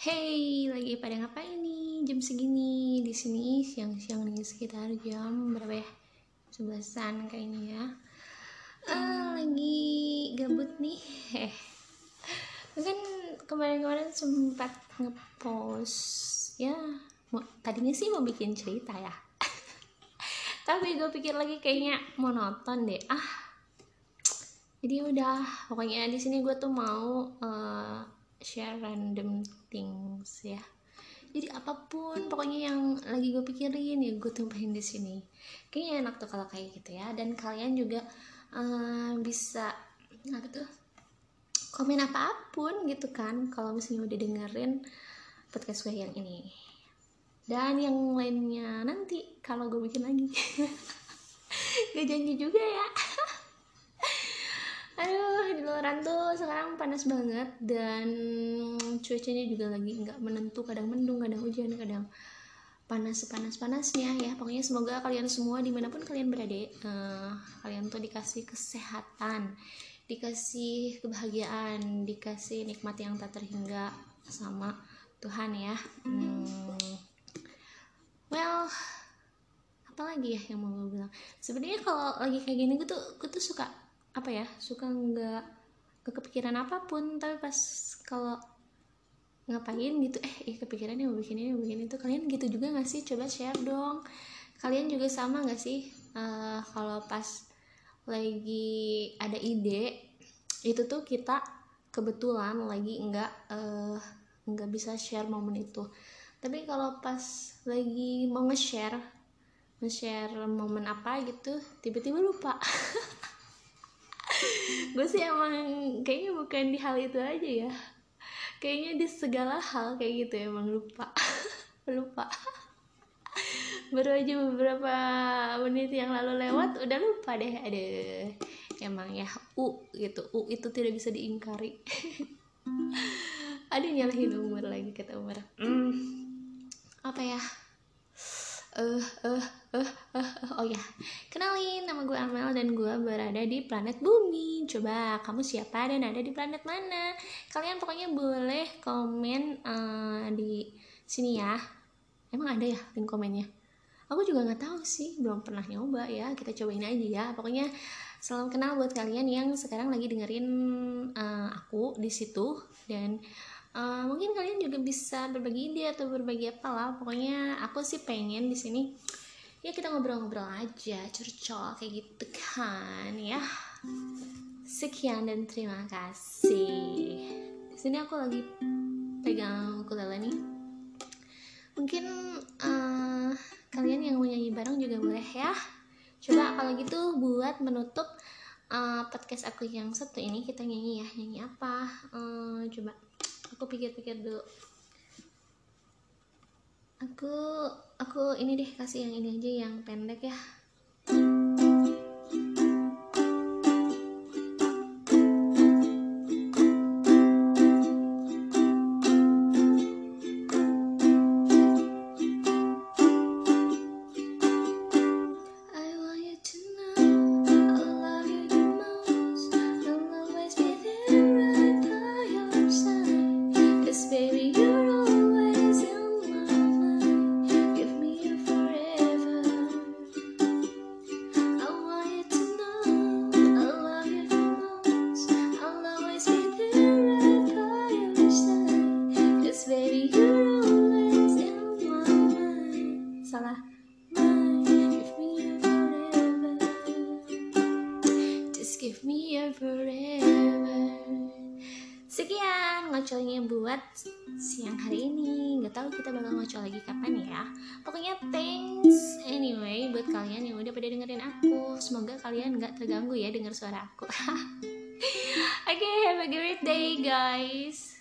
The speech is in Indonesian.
Hey, lagi pada ngapain nih jam segini? Di sini siang-siang nih sekitar jam berapa ya? Sebelasan kayaknya ya. Ah, lagi gabut nih. Eh, kan kemarin-kemarin sempat ngepost ya. Mau, tadinya sih mau bikin cerita ya. Tapi gue pikir lagi kayaknya monoton deh. Ah, jadi udah. Pokoknya di sini gue tuh mau uh, share random things ya. Jadi apa pun pokoknya yang lagi gue pikirin ya gue tumpahin di sini. Kayaknya enak tuh kalau kayak gitu ya. Dan kalian juga uh, bisa apa tuh komen apa pun gitu kan kalau misalnya udah dengerin podcast gue yang ini. Dan yang lainnya nanti kalau gue bikin lagi. Gak janji juga ya aduh di luaran tuh sekarang panas banget dan cuacanya juga lagi nggak menentu kadang mendung kadang hujan kadang panas panas panasnya ya. Pokoknya semoga kalian semua di mana pun kalian berada uh, kalian tuh dikasih kesehatan dikasih kebahagiaan dikasih nikmat yang tak terhingga sama Tuhan ya. Hmm, well apa lagi ya yang mau gue bilang? Sebenarnya kalau lagi kayak gini gue tuh gue tuh suka apa ya suka nggak ke kepikiran apa pun tapi pas kalau ngapain gitu eh eh kepikiran mau bikin ini mau bikin itu. Kalian gitu juga nggak sih? Coba share dong. Kalian juga sama nggak sih? Uh, kalau pas lagi ada ide itu tuh kita kebetulan lagi nggak uh, nggak bisa share momen itu. Tapi kalau pas lagi mau nge-share nge-share momen apa gitu tiba-tiba lupa gue sih emang kayaknya bukan di hal itu aja ya. Kayaknya di segala hal kayak gitu emang lupa. Lupa. Baru aja beberapa menit yang lalu lewat udah lupa deh. Ada emang ya u gitu. U itu tidak bisa diingkari. Ada nyalahin umur lagi kata umur hmm, apa ya uh, uh, uh, uh, uh, oh ya kenalin nama gue Amel dan gue berada di planet bumi. Coba kamu siapa dan ada di planet mana? Kalian pokoknya boleh komen uh, di sini ya. Emang ada ya link komennya? Aku juga nggak tahu sih belum pernah nyoba ya. Kita cobain aja ya. Pokoknya salam kenal buat kalian yang sekarang lagi dengerin uh, aku di situ. Dan uh, mungkin kalian juga bisa berbagi ide atau berbagi apa lah. Pokoknya aku sih pengen di sini ya kita ngobrol-ngobrol aja curcol kayak gitu kan ya. Sekian dan terima kasih. Sini aku lagi pegang ukulele nih. Mungkin uh, kalian yang mau nyanyi bareng juga boleh ya. Coba kalau gitu buat menutup uh, podcast aku yang satu ini? Kita nyanyi ya nyanyi apa? Uh, coba aku pikir-pikir dulu. Aku aku ini deh kasih yang ini aja yang pendek ya give me a forever. Sekian ngocolnya buat siang hari ini. Nggak tahu kita bakal ngocol lagi kapan ya. Pokoknya thanks anyway buat kalian yang udah pada dengerin aku. Semoga kalian nggak terganggu ya dengar suara aku. Oke okay, have a great day guys